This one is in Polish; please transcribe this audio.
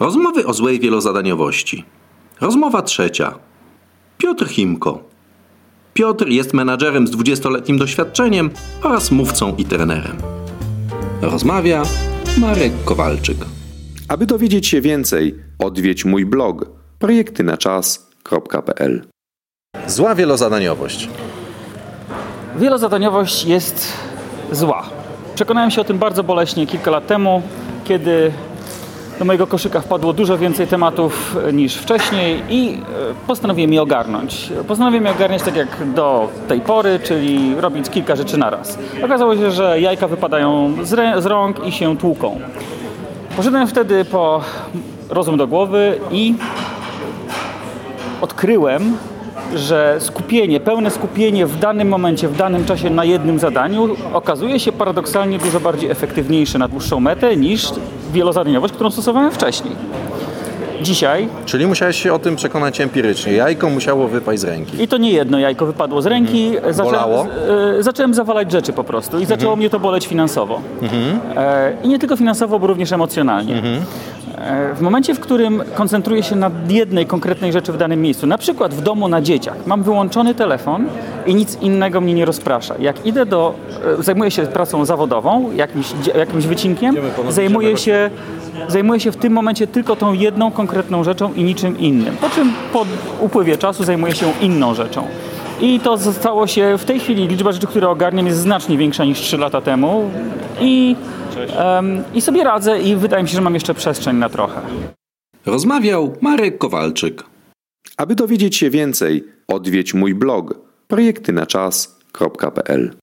Rozmowy o złej wielozadaniowości. Rozmowa trzecia. Piotr Chimko. Piotr jest menadżerem z 20-letnim doświadczeniem oraz mówcą i trenerem. Rozmawia Marek Kowalczyk. Aby dowiedzieć się więcej, odwiedź mój blog projektynaczas.pl. Zła wielozadaniowość. Wielozadaniowość jest zła. Przekonałem się o tym bardzo boleśnie kilka lat temu, kiedy do mojego koszyka wpadło dużo więcej tematów niż wcześniej i e, postanowiłem je ogarnąć. Postanowiłem je ogarniać tak jak do tej pory, czyli robić kilka rzeczy naraz. Okazało się, że jajka wypadają z, z rąk i się tłuką. Poszedłem wtedy po rozum do głowy i odkryłem, że skupienie, pełne skupienie w danym momencie, w danym czasie na jednym zadaniu okazuje się paradoksalnie dużo bardziej efektywniejsze na dłuższą metę niż wielozadaniowość, którą stosowałem wcześniej. Dzisiaj, Czyli musiałeś się o tym przekonać empirycznie. Jajko musiało wypaść z ręki. i to nie jedno jajko wypadło z ręki, Bolało? zacząłem, e, zacząłem zawalać rzeczy po prostu i zaczęło mnie to boleć finansowo. E, I nie tylko finansowo, bo również emocjonalnie. W momencie, w którym koncentruję się na jednej konkretnej rzeczy w danym miejscu, na przykład w domu na dzieciach, mam wyłączony telefon i nic innego mnie nie rozprasza. Jak idę do, e, zajmuję się pracą zawodową, jakimś, jakimś wycinkiem, zajmuję się, zajmuję się w tym momencie tylko tą jedną konkretną rzeczą i niczym innym. Po czym po upływie czasu zajmuję się inną rzeczą. I to zostało się, w tej chwili liczba rzeczy, które ogarniam jest znacznie większa niż 3 lata temu i, em, i sobie radzę i wydaje mi się, że mam jeszcze przestrzeń na trochę. Rozmawiał Marek Kowalczyk. Aby dowiedzieć się więcej, odwiedź mój blog projektynaczas.pl.